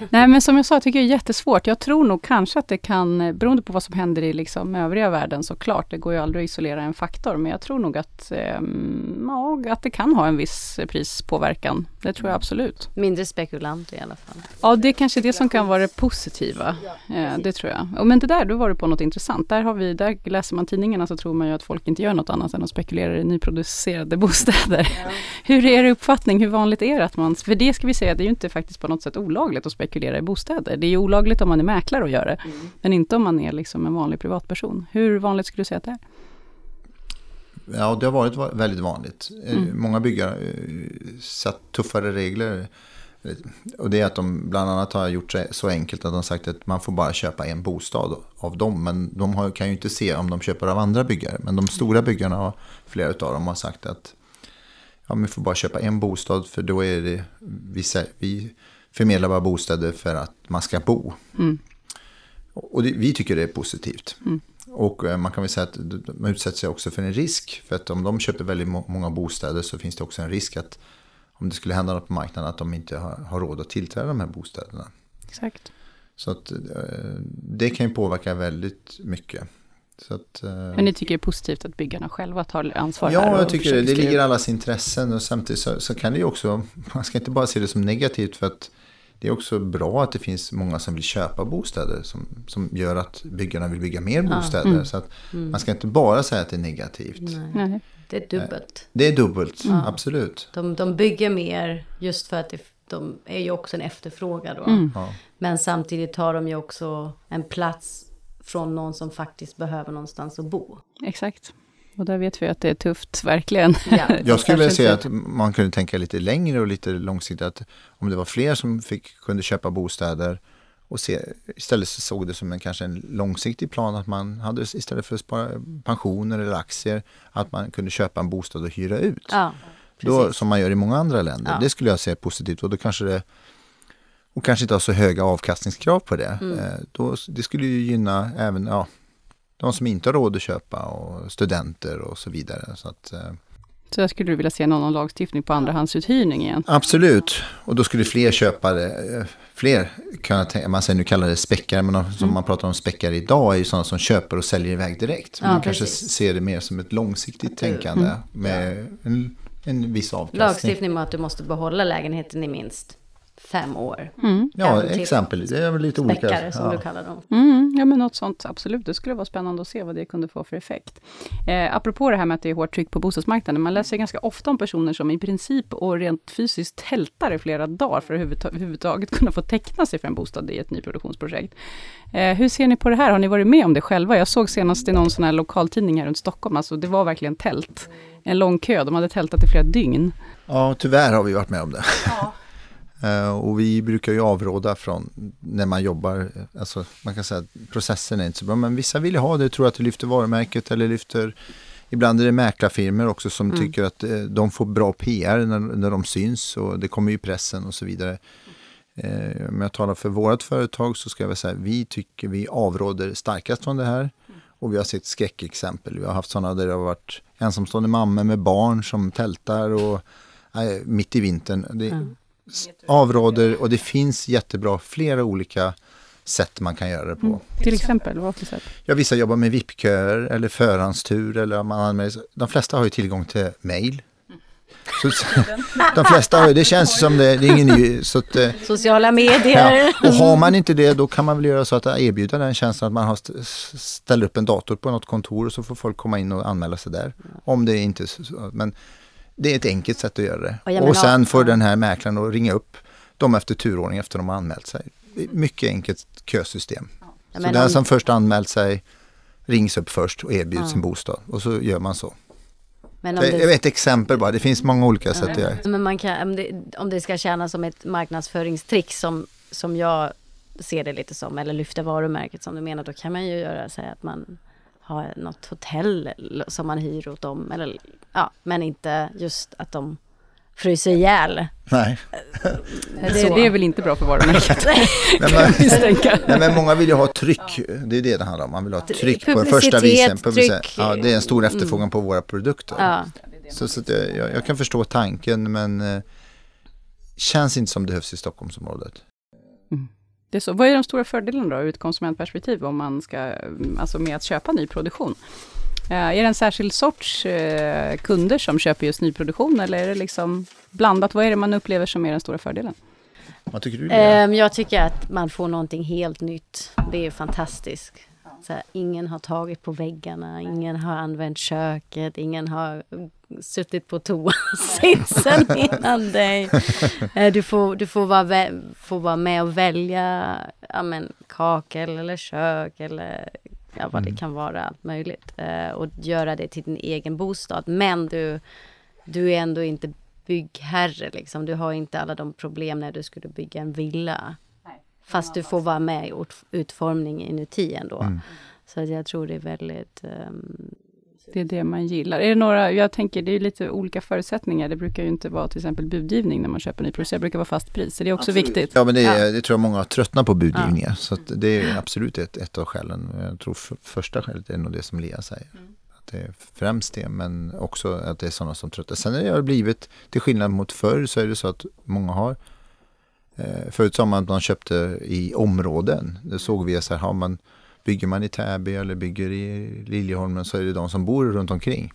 S1: Nej, men som jag sa, jag tycker det är jättesvårt. Jag tror nog kanske att det kan, eh, beroende på vad som händer i liksom övriga världen såklart, det går ju aldrig att isolera en faktor, men jag tror nog att, ehm, ja, att det kan ha en viss eh, prispåverkan. Det tror jag absolut.
S3: mindre spekulanter i alla fall.
S1: Ja, det är kanske det som kan vara det positiva. Eh, det tror jag. Men det där, då var du på något intressant. Där, har vi, där läser man tidningarna så tror man ju att folk inte gör något annat än att spekulera i nyproducerade bostäder. Hur är er uppfattning? Hur vanligt är det att man... För det ska vi säga, det är ju inte faktiskt på något sätt olagligt att spekulera i bostäder. Det är ju olagligt om man är mäklare och gör det. Men inte om man är liksom en vanlig privatperson. Hur vanligt skulle du säga att det är?
S2: Ja, det har varit va- väldigt vanligt. Eh, Många byggare eh, satt tuffare regler. Eh, Och det är att de bland annat har gjort det så enkelt att de sagt att man får bara köpa en bostad av dem. Men de har, kan ju inte se om de köper av andra byggare. Men de stora byggarna, har, flera av dem har sagt att ja, vi får bara köpa en bostad för då är det, vi, vi förmedlar bara bostäder för att man ska bo. Och det, vi tycker det är positivt. Och eh, man kan väl säga att de- utsätter sig också för en risk. För att om de köper väldigt må- många bostäder så finns det också en risk att om det skulle hända något på marknaden att de inte har, har råd att tillträda de här bostäderna.
S1: Exakt.
S2: Så att eh, det kan ju påverka väldigt mycket. Att, eh,
S1: Men ni tycker det är positivt att byggarna själva tar ansvar här
S2: Ja, jag tycker det. Det ligger i allas intressen och samtidigt så, så kan det ju också, man ska inte bara se det som negativt för att det är också bra att det finns många som vill köpa bostäder som, som gör att byggarna vill bygga mer bostäder. Så att man ska inte bara säga att det är negativt.
S1: Nej.
S3: Det är dubbelt.
S2: Det är dubbelt, absolut.
S3: De, de bygger mer just för att det, de är ju också en efterfrågan då.
S1: Mm.
S2: Ja.
S3: Men samtidigt tar de ju också en plats från någon som faktiskt behöver någonstans att bo.
S1: Exakt. Och där vet vi att det är tufft, verkligen.
S3: Ja.
S2: Jag skulle vilja säga att man kunde tänka lite längre och lite långsiktigt. Att om det var fler som fick, kunde köpa bostäder och se, istället så såg det som en, kanske en långsiktig plan att man hade istället för att spara pensioner eller aktier att man kunde köpa en bostad och hyra ut.
S3: Ja,
S2: Då, som man gör i många andra länder.
S3: Ja.
S2: Det skulle jag säga är positivt och då kanske det och kanske inte ha så höga avkastningskrav på det.
S3: Mm.
S2: Eh, då, det skulle ju gynna även ja, de som inte har råd att köpa och studenter och så vidare. Så att, eh,
S1: Så jag skulle vilja se någon, någon lagstiftning på andrahandsuthyrning igen.
S2: Absolut, och då skulle fler köpare, eh, fler kunna tänka, man säger nu kallar det späckare, men de- som man pratar om späckare idag är ju sådana som köper och säljer iväg direkt.
S3: Ja,
S2: man kanske
S3: precis.
S2: ser det mer som ett långsiktigt tänkande med en, en viss avkastning.
S3: Lagstiftning med att du måste behålla lägenheten i minst fem år.
S2: Ja,
S3: Även till
S2: exempel. Det är väl lite olika.
S3: Späckare som
S2: ja.
S3: du kallar dem.
S1: Mm, ja, men något sånt, absolut. Det skulle vara spännande att se vad det kunde få för effekt. Eh, apropå det här med att det är hårt tryck på bostadsmarknaden, man läser ganska ofta om personer som i princip och rent fysiskt tältar i flera dagar för att överhuvudta- överhuvudtaget kunna få teckna sig för en bostad i ett nyproduktionsprojekt. Eh, hur ser ni på det här? Har ni varit med om det själva? Jag såg senast i någon sån här lokaltidning här runt Stockholm, alltså det var verkligen tält. En lång kö, de hade tältat i flera dygn.
S2: Ja, tyvärr har vi varit med om det. Eh, och vi brukar ju avråda från när man jobbar, alltså man kan säga att processen är inte så bra, men vissa vill ju ha det, tror att det lyfter varumärket eller lyfter Ibland är det mäklarfirmor också som tycker att eh, de får bra PR när, när de syns och det kommer ju pressen och så vidare. Eh, om jag talar för vårt företag så ska jag väl säga vi tycker vi avråder starkast från det här. Och vi har sett skräckexempel. Vi har haft sådana där det har varit ensamstående mammor med barn som tältar och nej, mitt i vintern. Det, s- Avråder och det finns jättebra flera olika sätt man kan göra det på.
S1: Till exempel, vad för sätt?
S2: Ja, vissa jobbar med VIP-köer eller förhandstur eller om man anmäler sig. De flesta har ju tillgång till mail. Så, de flesta har ju, det känns som det, det är ingen ny, så att, eh,
S3: Sociala medier.
S2: Ja, och har man inte det då kan man väl göra så att erbjuda den tjänsten att man har st- ställer upp en dator på något kontor och så får folk komma in och anmäla sig där. Om det inte är så, men det är ett enkelt sätt att göra det.
S3: Och
S2: Och, sen får den här mäklaren att ringa upp dem efter turordning efter de har anmält sig. Det är ett mycket enkelt kösystem.
S3: Ja,
S2: så den
S3: om-
S2: som först anmält sig rings upp först och erbjuds
S3: Ja.
S2: en bostad och så gör man så.
S3: Men om
S2: Det, ett exempel bara, det finns många olika sätt att göra.
S3: Men man kan, om, det, om det ska tjäna som ett marknadsföringstrick som, som jag ser det lite som, eller lyfta varumärket som du menar, då kan man ju göra så att man har något hotell som man hyr åt dem, eller ja, men inte just att de fryser ihjäl.
S2: Nej.
S1: Det, det är väl inte bra för varumärket,
S2: Nej. Nej, men många vill ju ha tryck. Det är det det handlar om. Man vill ha tryck på den
S3: Publicitet,
S2: första visen.
S3: tryck.
S2: Ja, det är en stor efterfrågan på våra produkter.
S3: Ja.
S2: Så, så att jag, jag jag kan förstå tanken men eh, känns inte som det behövs i Stockholmsområdet.
S1: Det är så. Vad är de stora fördelarna då ur ett konsumentperspektiv om man ska, mm, alltså med att köpa nyproduktion? Eh, är det en särskild sorts eh, kunder som köper just nyproduktion eller är det liksom blandat? Vad är det man upplever som är den stora fördelen?
S2: Vad tycker du? Lea?
S3: Ehm, jag tycker att man får någonting helt nytt. Det är fantastiskt. Så här, ingen har tagit på väggarna, ingen har använt köket, ingen har suttit på toasitsen innan dig. Eh, Du får, du får, vara, får vara med och välja ja, men, kakel eller kök eller ja, vad det kan vara, allt möjligt. Eh, och göra det till din egen bostad. Men du, du är ändå inte byggherre liksom. Du har inte alla de problem när du skulle bygga en villa. Fast du får vara med i ut- utformningen inuti ändå. Så att jag tror det är väldigt... ehm,
S1: Det är det man gillar. Är det några, jag tänker det är lite olika förutsättningar. Det brukar ju inte vara till exempel budgivning när man köper nyproducerat. Det brukar vara fast pris. Så det är också viktigt.
S2: Ja men det, är, det tror jag många har tröttnat på budgivningar. Så att det är absolut ett, ett av skälen. Jag tror f- första skälet är nog det som Lea säger. Att det är främst det men också att det är sådana som tröttnar. Sen har det blivit, till skillnad mot förr så är det så att många har eh, Förut sa man att man köpte i områden. Det såg vi så här, har man, bygger man i Täby eller bygger i Liljeholmen så är det de som bor runt omkring.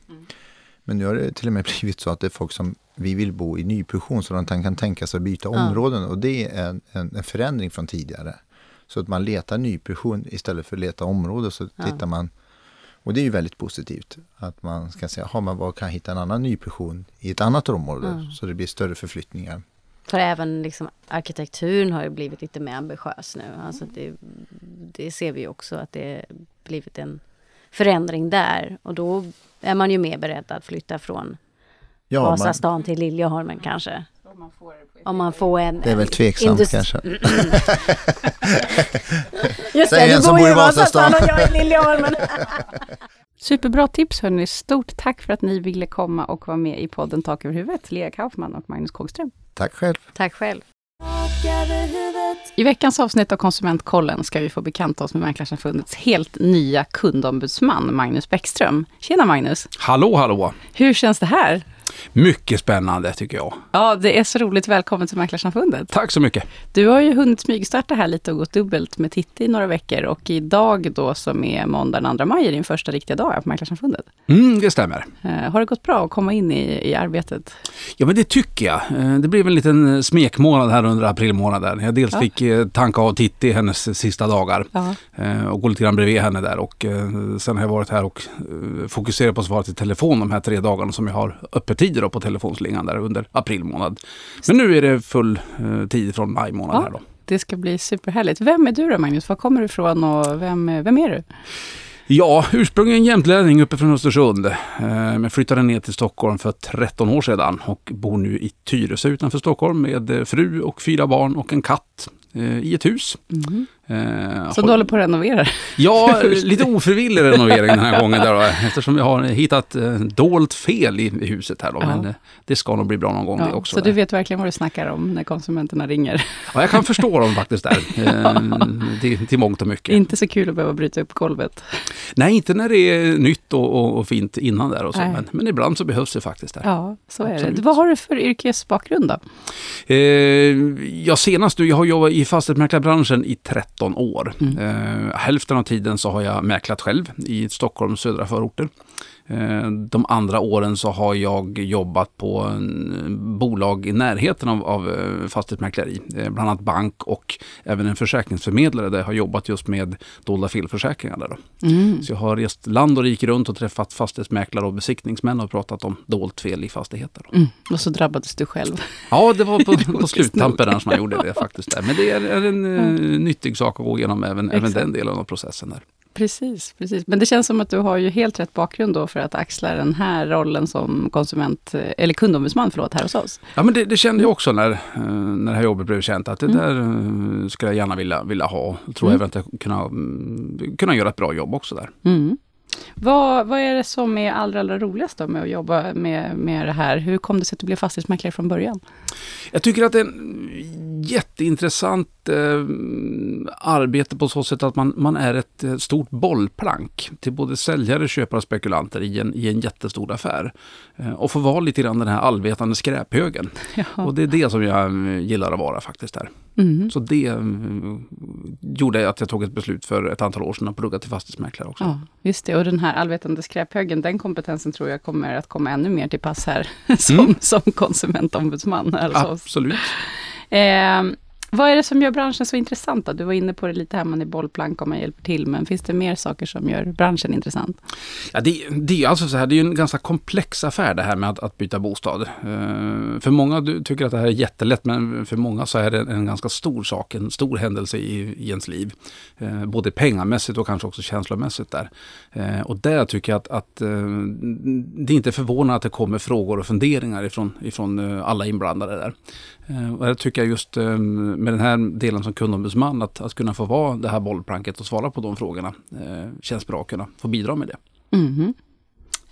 S2: Men nu har det till och med blivit så att det är folk som vi vill bo i nyproduktion så de kan tänka sig att byta områden. Och det är en, en, en förändring från tidigare. Så att man letar nyproduktion istället för att leta område så tittar man. Och det är ju väldigt positivt att man ska säga, har man vad kan hitta en annan nyproduktion i ett annat område? Så det blir större förflyttningar.
S3: För även liksom arkitekturen har ju blivit lite mer ambitiös nu. Alltså det, det ser vi också att det blivit en förändring där. Och då är man ju mer beredd att flytta från
S2: Ja, man,
S3: Vasastan till Liljeholmen kanske. Om man får en...
S2: det är väl tveksamt
S3: industri-
S2: kanske.
S3: Just
S2: Säg
S3: det, du
S2: som
S3: bor ju
S2: i
S3: Vasastan. och jag i Liljeholmen.
S1: Superbra tips hörni. Stort tack för att ni ville komma och vara med i podden Tak över huvudet. Lea Kaufman och Magnus Kågström.
S2: Tack själv.
S3: Tack själv.
S1: I veckans avsnitt av Konsumentkollen ska vi få bekanta oss med Mäklarsamfundets helt nya kundombudsman Magnus Bäckström. Tjena Magnus!
S4: Hallå, hallå!
S1: Hur känns det här?
S4: Mycket spännande tycker jag.
S1: Ja, det är så roligt. Välkommen till Mäklarsamfundet.
S4: Tack så mycket.
S1: Du har ju hunnit smygstarta här lite och gått dubbelt med Titti i några veckor och idag då som är måndag den 2 maj är din första riktiga dag här på Mäklarsamfundet.
S4: Mm, det stämmer.
S1: Eh, har det gått bra att komma in i, i arbetet?
S4: Ja men det tycker jag. Eh, Det blev en liten smekmånad här under aprilmånaden. Jag dels
S1: Ja.
S4: fick eh, tanka av Titti hennes sista dagar
S1: Ja.
S4: eh, och gå lite grann bredvid henne där och eh, sen har jag varit här och eh, fokuserat på att svara till telefon de här tre dagarna som jag har öppettider då på telefonslingan där under april månad. Men nu är det full eh, tid från maj månad
S1: Ja.
S4: här då.
S1: Det ska bli superhärligt. Vem är du då Magnus? Var kommer du ifrån och vem, vem är du?
S4: Ja, ursprungligen jämtlänning uppe från Östersund. Eh, Men flyttade ner till Stockholm för 13 år sedan och bor nu i Tyresö utanför Stockholm med eh, fru och fyra barn och en katt eh, i ett hus. Eh,
S1: Som du håller på att renovera?
S4: Ja, lite ofrivillig renovering den här gången där då, eftersom jag har hittat eh, dolt fel i, huset här då.
S1: Ja.
S4: Men eh, det ska nog bli bra någon gång det
S1: Ja,
S4: också.
S1: så
S4: där.
S1: du vet verkligen vad du snackar om när konsumenterna ringer.
S4: Ja, jag kan förstå dem faktiskt där. Eh, till, till mångt och mycket.
S1: Inte så kul att behöva bryta upp golvet.
S4: Nej, inte när det är nytt och, och, och fint innan där och så. Men, men ibland så behövs det faktiskt där.
S1: Ja, så är
S4: Absolut.
S1: det. Vad har du för yrkesbakgrund då?
S4: Eh, ja, senast nu, jag har jobbat i fastighetsmäklarbranschen i 13 år.
S1: Mm.
S4: Eh, hälften av tiden så har jag mäklat själv i Stockholms södra förorter. Eh, de andra åren så har jag jobbat på en bolag i närheten av, av eh, fastighetsmäkleri. Eh, bland annat bank och även en försäkringsförmedlare där jag har jobbat just med dolda felförsäkringar. Där då.
S1: Mm.
S4: Så jag har rest land och rike runt och träffat fastighetsmäklare och besiktningsmän och pratat om dolt fel i fastigheter. Då.
S1: Mm. Och så drabbades du själv.
S4: Ja, det var på, på sluttampen där som man gjorde det faktiskt. Där. Men det är, en uh, nyttig sak att gå igenom även, även den delen av processen. Där.
S1: Precis, precis. Men det känns som att du har ju helt rätt bakgrund då för att axla den här rollen som konsument, eller kundombudsman förlåt, här hos oss.
S4: Ja, men det, det kände jag också när, eh, när det här jobbet blev känt att det
S1: Mm.
S4: där uh, skulle jag gärna vilja, vilja ha. Jag tror
S1: Mm.
S4: även att jag kunna, mm, kunna göra ett bra jobb också där.
S1: Mm. Vad, vad är det som är allra, allra roligast då med att jobba med, med det här? Hur kom det sig att du blev fastighetsmäklare från början?
S4: Jag tycker att det är en jätteintressant eh, arbete på så sätt att man, man är ett eh, stort bollplank till både säljare, köpare och spekulanter i en, i en jättestor affär. Eh, och få vara lite grann den här allvetande skräphögen. Och det är det som jag eh, gillar att vara faktiskt här.
S1: Mm.
S4: Så det eh, gjorde att jag tog ett beslut för ett antal år sedan att plugga till fastighetsmäklare också.
S1: Ja, just det. Och den här allvetande skräphögen, den kompetensen tror jag kommer att komma ännu mer till pass här som,
S4: Mm.
S1: som konsumentombudsman hos oss.
S4: Absolut.
S1: Eh, vad är det som gör branschen så intressant? Då? Du var inne på det lite här, man är bollplank och man hjälper till, men finns det mer saker som gör branschen intressant?
S4: Ja, det, det är alltså så här, det är ju en ganska komplex affär det här med att, att byta bostad. Eh, för många du, tycker att det här är jättelätt, men för många så är det en, en ganska stor sak, en stor händelse i, i ens liv. Eh, både pengamässigt och kanske också känslomässigt där. Eh, och där tycker jag att, att det är inte förvånande att det kommer frågor och funderingar ifrån, ifrån alla inblandade där. Eh, och jag tycker just eh, med den här delen som kundombudsman, att, att kunna få vara det här bollplanket och svara på de frågorna, eh, känns bra att kunna få bidra med det.
S1: Mhm.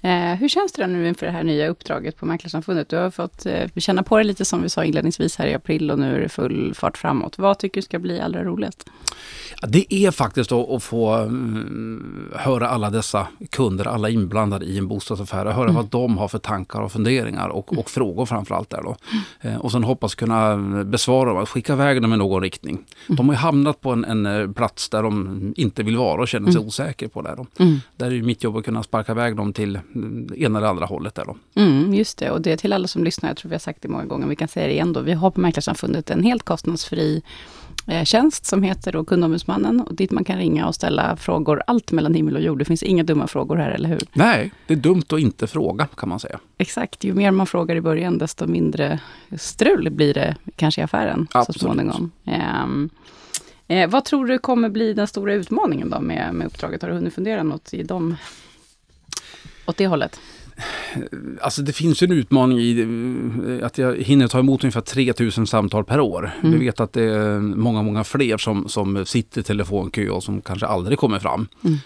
S1: Eh, hur känns det nu inför det här nya uppdraget på Mäklarsamfundet? Du har fått eh, känna på det lite som vi sa inledningsvis här i april och nu är det full fart framåt. Vad tycker du ska bli allra roligast?
S4: Det är faktiskt att, få mm, höra alla dessa kunder, alla inblandade i en bostadsaffär, och höra vad de har för tankar och funderingar och, och frågor framförallt där då. Eh, och sen hoppas kunna besvara dem, skicka iväg dem i någon riktning. De har ju hamnat på en, en plats där de inte vill vara och känner sig osäkra på det. Då. Där är mitt jobb att kunna sparka iväg dem till mm, ena eller andra hållet där då.
S1: Mm, just det, och det är till alla som lyssnar, jag tror vi har sagt det många gånger, vi kan säga det igen då. Vi har på Mäklarsamfundet en helt kostnadsfri eh, tjänst som heter då Kundombudsmannen och dit man kan ringa och ställa frågor, allt mellan himmel och jord. Det finns inga dumma frågor här, eller hur?
S4: Nej, det är dumt att inte fråga kan man säga.
S1: Exakt, ju mer man frågar i början, desto mindre strul blir det kanske i affären
S4: Absolut.
S1: så småningom. Ehm, eh, vad tror du kommer bli den stora utmaningen då med, med uppdraget? Har du hunnit fundera något i dem, åt det hållet?
S4: Alltså det finns ju en utmaning i eh, att jag hinner ta emot ungefär 3000 samtal per år.
S1: Mm.
S4: Vi vet att det är många, många fler som, som sitter i telefonkö och som kanske aldrig kommer fram.
S1: Mm.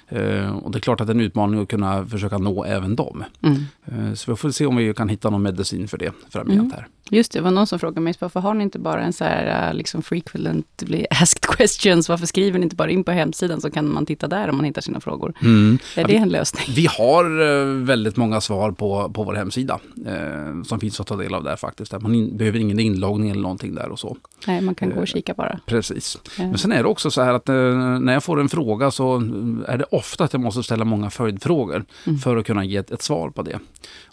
S4: Eh, och det är klart att det är en utmaning att kunna försöka nå även dem.
S1: Mm.
S4: Eh, så vi får se om vi kan hitta någon medicin för det framgent
S1: Mm.
S4: här.
S1: Just det, det var någon som frågade mig, varför har ni inte bara en så här eh, liksom frequently asked questions? Varför skriver ni inte bara in på hemsidan så kan man titta där om man hittar sina frågor? Är
S4: Ja,
S1: det en lösning?
S4: Vi har eh, väldigt många svar på på, på vår hemsida. Eh, som finns att ta del av där faktiskt. Där man in, behöver ingen inloggning eller någonting där och så.
S1: Nej, man kan gå och kika bara.
S4: Precis.
S1: Ja.
S4: Men sen är det också så här att eh, när jag får en fråga så är det ofta att jag måste ställa många följdfrågor
S1: Mm.
S4: för att kunna ge ett, ett svar på det.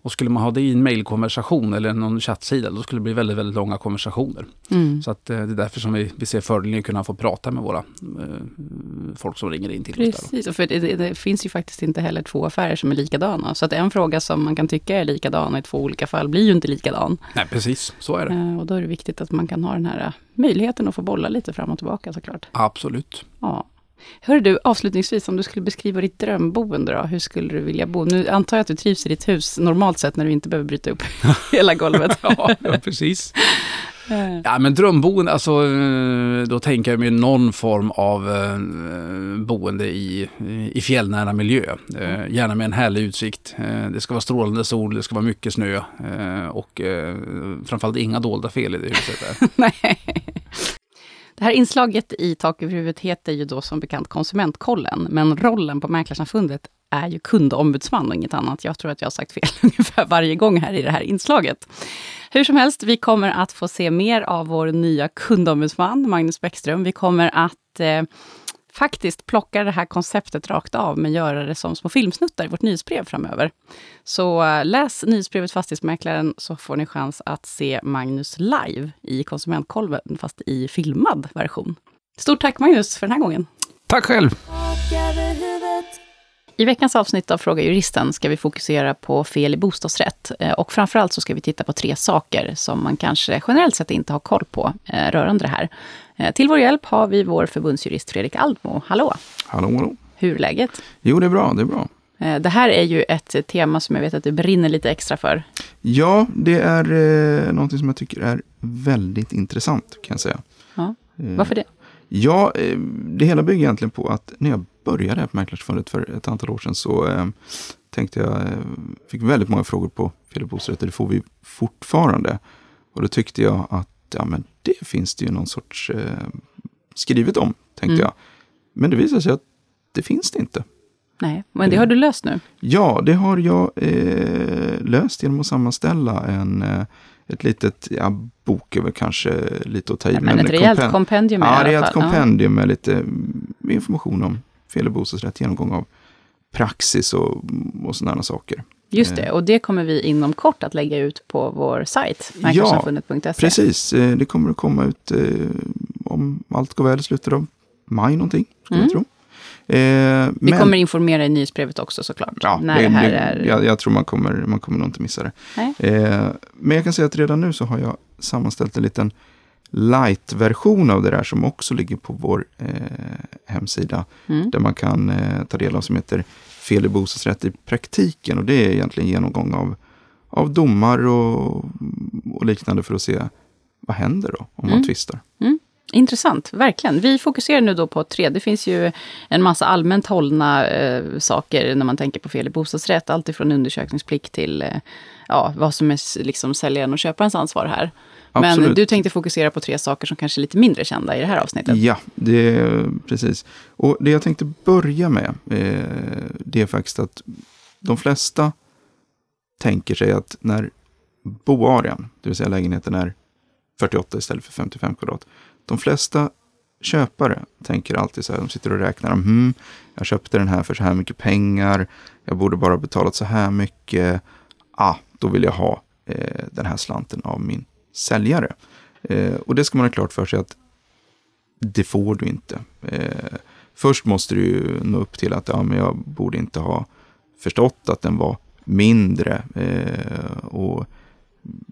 S4: Och skulle man ha det i en mejlkonversation eller någon chattsida då skulle det bli väldigt, väldigt långa konversationer.
S1: Mm.
S4: Så att, eh, det är därför som vi, vi ser fördelen att kunna få prata med våra eh, folk som ringer in till oss. Där. då.
S1: Precis, för det, det, det finns ju faktiskt inte heller två affärer som är likadana. Så att en fråga som man kan tycka är likadan i två olika fall blir ju inte likadan.
S4: Nej, precis. Så är det.
S1: Eh, Och då är det viktigt att man kan ha den här eh, möjligheten att få bolla lite fram och tillbaka såklart.
S4: Absolut.
S1: Ja. Hör du, avslutningsvis, om du skulle beskriva ditt drömboende då, hur skulle du vilja bo? Nu antar jag att du trivs i ditt hus normalt sett när du inte behöver bryta upp hela golvet.
S4: Ja, precis.
S1: Eh,
S4: Ja, men drömboende, alltså eh, då tänker jag mig någon form av eh, boende i, i fjällnära miljö. Eh, gärna med en härlig utsikt. Eh, det ska vara strålande sol, det ska vara mycket snö eh, och framförallt inga dolda fel i det huset. Där.
S1: Nej. Det här inslaget i Tak över huvudet heter ju då som bekant Konsumentkollen, men rollen på Mäklarsamfundet är ju kundombudsman och inget annat. Jag tror att jag har sagt fel ungefär varje gång här i det här inslaget. Hur som helst, vi kommer att få se mer av vår nya kundombudsman, Magnus Bäckström. Vi kommer att eh, faktiskt plocka det här konceptet rakt av, men göra det som små filmsnuttar i vårt nyhetsbrev framöver. Så eh, läs nyhetsbrevet Fastighetsmäklaren så får ni chans att se Magnus live i Konsumentkolven, fast i filmad version. Stort tack Magnus för den här gången.
S4: Tack själv!
S1: I veckans avsnitt av Fråga Juristen ska vi fokusera på fel i bostadsrätt. Eh, Och framförallt så ska vi titta på tre saker som man kanske generellt sett inte har koll på eh, rörande det här. Eh, Till vår hjälp har vi vår förbundsjurist Fredrik Aldmo. Hallå!
S7: Hallå, hallå.
S1: Hur är läget?
S7: Jo, det är bra, det är bra.
S1: Det här är ju ett tema som jag vet att du brinner lite extra för.
S7: Ja, det är eh, någonting som jag tycker är väldigt intressant, kan jag säga.
S1: Ja. Varför det?
S7: Ja, eh, det hela bygger egentligen på att när jag började här på Mäklarsförbundet för ett antal år sedan så eh, tänkte jag, eh, fick väldigt många frågor på bostadsrätter, det får vi fortfarande. Och då tyckte jag att ja, men det finns det ju någon sorts eh, skrivet om, tänkte
S1: Mm.
S7: jag. Men det visade sig att det finns det inte.
S1: Nej, men det har du löst nu.
S7: Ja, det har jag eh, löst genom att sammanställa en, eh, ett litet, ja, bok är väl kanske lite att ta i.
S1: Nej, men ett rejält
S7: kompen-
S1: kompendium i
S7: Ja,
S1: alla
S7: är ett
S1: fall. Ja.
S7: kompendium med lite information om fel och bostadsrätt, genomgång av praxis och, och sådana saker.
S1: Just det, och det kommer vi inom kort att lägga ut på vår sajt, mäklarsamfundet.se.
S7: Precis, eh, det kommer att komma ut eh, om allt går väl i slutet av maj någonting, skulle
S1: Mm.
S7: jag tro. Eh,
S1: Vi
S7: men-
S1: kommer informera i nyhetsbrevet också såklart.
S7: Ja,
S1: när det, här är...
S7: jag, jag tror man kommer, man kommer nog inte missa det. Eh, men jag kan säga att redan nu så har jag sammanställt en liten light-version av det där som också ligger på vår eh, hemsida.
S1: Mm.
S7: Där man kan eh, ta del av som heter Fel i bostadsrätt i praktiken. Och det är egentligen genomgång av, av domar och, och liknande för att se vad händer då om
S1: Mm.
S7: man tvistar.
S1: Intressant, verkligen. Vi fokuserar nu då på tre. Det finns ju en massa allmänt hållna eh, saker när man tänker på fel i bostadsrätt. Allt ifrån undersökningsplikt till eh, ja, vad som är liksom säljaren och köparens ansvar här. Men
S7: Absolut.
S1: du tänkte fokusera på tre saker som kanske är lite mindre kända i det här avsnittet.
S7: Ja, det precis. Och det jag tänkte börja med, eh, det är faktiskt att de flesta tänker sig att när boarean, det vill säga lägenheten är 48 istället för 55 kvadrat. De flesta köpare tänker alltid så här, de sitter och räknar, hmm, jag köpte den här för så här mycket pengar, jag borde bara betalat så här mycket, ah, då vill jag ha eh, den här slanten av min säljare. Eh, och det ska man ha klart för sig att det får du inte. Eh, först måste du ju nå upp till att ja, men jag borde inte ha förstått att den var mindre eh, och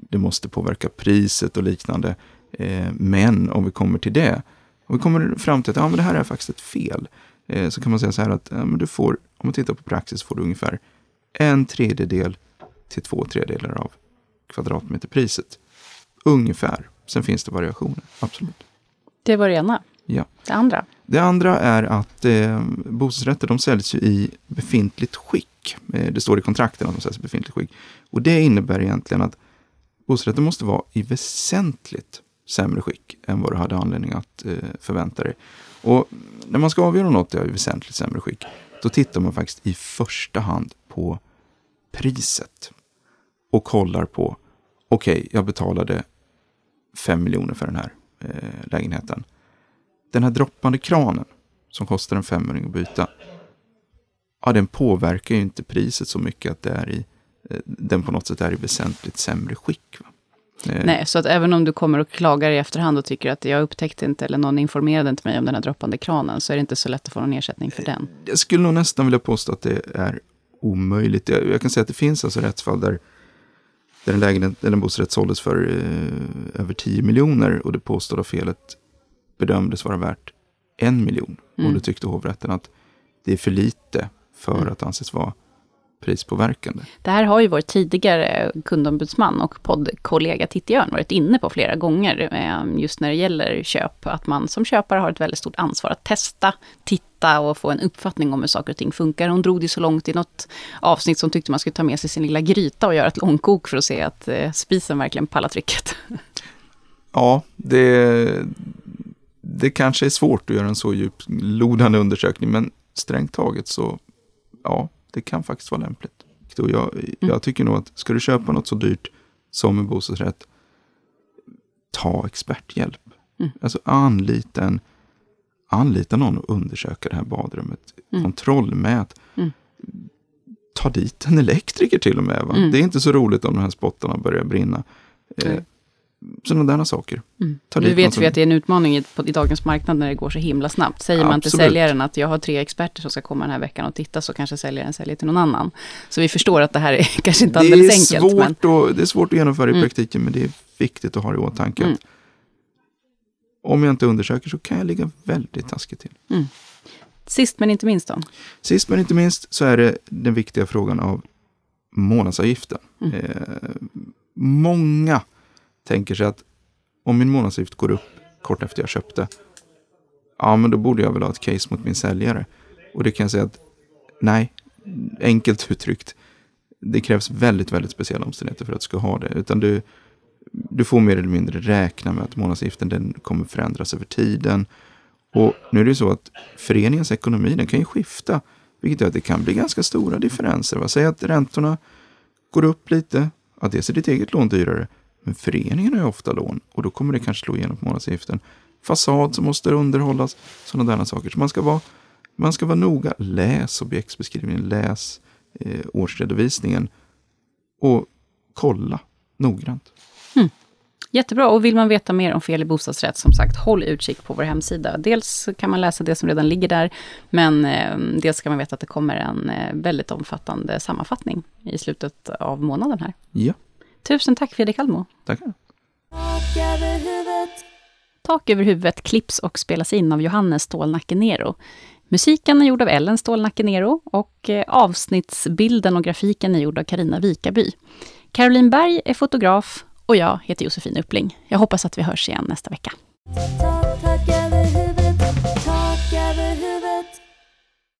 S7: det måste påverka priset och liknande. Eh, men om vi kommer till det, om vi kommer fram till att ja, men det här är faktiskt ett fel, eh, så kan man säga så här att ja, men du får, om man tittar på praxis, får du ungefär en tredjedel till två tredjedelar av kvadratmeterpriset. Ungefär. Sen finns det variationer, absolut.
S1: Det var det ena.
S7: Ja.
S1: Det andra.
S7: Det andra är att eh, bostadsrätter de säljs ju i befintligt skick. Eh, det står i kontrakten att de säljs i befintligt skick. Och det innebär egentligen att bostadsrätten måste vara i väsentligt sämre skick än vad du hade anledning att eh, förvänta dig. Och när man ska avgöra om något är i väsentligt sämre skick, då tittar man faktiskt i första hand på priset. och kollar på, okej, jag betalade 5 miljoner för den här eh, lägenheten. Den här droppande kranen som kostar en femöring att byta, ja, den påverkar ju inte priset så mycket att det är i, eh, den på något sätt är i väsentligt sämre skick. Va? Eh,
S1: Nej, så att även om du kommer och klagar i efterhand och tycker att jag upptäckte inte, eller någon informerade inte mig om den här droppande kranen, så är det inte så lätt att få någon ersättning för den.
S7: Jag skulle nog nästan vilja påstå att det är omöjligt. Jag, jag kan säga att det finns alltså rättsfall där, där en, lägenhet, eller en bostadsrätt såldes för eh, över 10 miljoner och det påstådda felet bedömdes vara värt en miljon.
S1: Mm.
S7: Och då tyckte hovrätten att det är för lite för
S1: Mm.
S7: att anses vara prispåverkande.
S1: Det här har ju vår tidigare kundombudsman och poddkollega Titti Örn varit inne på flera gånger, eh, just när det gäller köp, att man som köpare har ett väldigt stort ansvar att testa, titta och få en uppfattning om hur saker och ting funkar. Hon drog det så långt i något avsnitt som tyckte man skulle ta med sig sin lilla gryta och göra ett långkok för att se att eh, spisen verkligen pallar trycket.
S7: Ja, det, det kanske är svårt att göra en så djuplodande undersökning, men strängt taget så, ja, det kan faktiskt vara lämpligt. Och jag, jag tycker nog att ska du köpa något så dyrt som en bostadsrätt, ta experthjälp.
S1: Mm.
S7: Alltså anlita, en, anlita någon och undersöka det här badrummet.
S1: Mm.
S7: Kontrollmät.
S1: Mm.
S7: Ta dit en elektriker till och med. Va?
S1: Mm.
S7: Det är inte så roligt om de här spottarna börjar brinna. Eh. Sådana där saker.
S1: Mm.
S7: Någon
S1: vet vi att det är en utmaning i, på, i dagens marknad när det går så himla snabbt. Säger man till
S7: Absolut.
S1: säljaren att jag har tre experter som ska komma den här veckan och titta, så kanske säljaren säljer till någon annan. Så vi förstår att det här är kanske inte
S7: det,
S1: alldeles enkelt. Men,
S7: svårt att, det är svårt att genomföra i
S1: Mm.
S7: praktiken, men det är viktigt att ha i åtanke.
S1: Mm.
S7: Om jag inte undersöker så kan jag ligga väldigt taskigt till.
S1: sist men inte minst då.
S7: Sist men inte minst så är det den viktiga frågan av månadsavgiften.
S1: Mm.
S7: Eh, många tänker sig att om min månadsavgift går upp kort efter jag köpte, ja men då borde jag väl ha ett case mot min säljare. Och det kan jag säga att nej, enkelt uttryckt, det krävs väldigt, väldigt speciella omständigheter för att du ska ha det. Utan du, du får mer eller mindre räkna med att månadsavgiften den kommer förändras över tiden. Och nu är det ju så att föreningens ekonomi den kan ju skifta. Vilket gör att det kan bli ganska stora differenser. Va? Säg att räntorna går upp lite. Ja, dels är ditt eget lån dyrare. Men föreningen har ju ofta lån. Och då kommer det kanske slå igenom på månadsavgiften. Fasad som måste underhållas. Sådana där saker. Så man ska vara, man ska vara noga. Läs objektsbeskrivningen. Läs eh, årsredovisningen. Och kolla noggrant.
S1: Jättebra, och vill man veta mer om fel i bostadsrätt, som sagt, håll utkik på vår hemsida. Dels kan man läsa det som redan ligger där, men eh, dels kan man veta att det kommer en eh, väldigt omfattande sammanfattning i slutet av månaden här.
S7: Ja,
S1: Tusen tack Fredrik Almo.
S7: tackar.
S5: Tak över huvudet.
S1: Tak över huvudet klipps och spelas in av Johannes Stålnacke Nero. Musiken är gjord av Ellen Stålnacke Nero och eh, avsnittsbilden och grafiken är gjord av Karina Vikaby. Caroline Berg är fotograf och jag heter Josefin Uppling. Jag hoppas att vi hörs igen nästa vecka.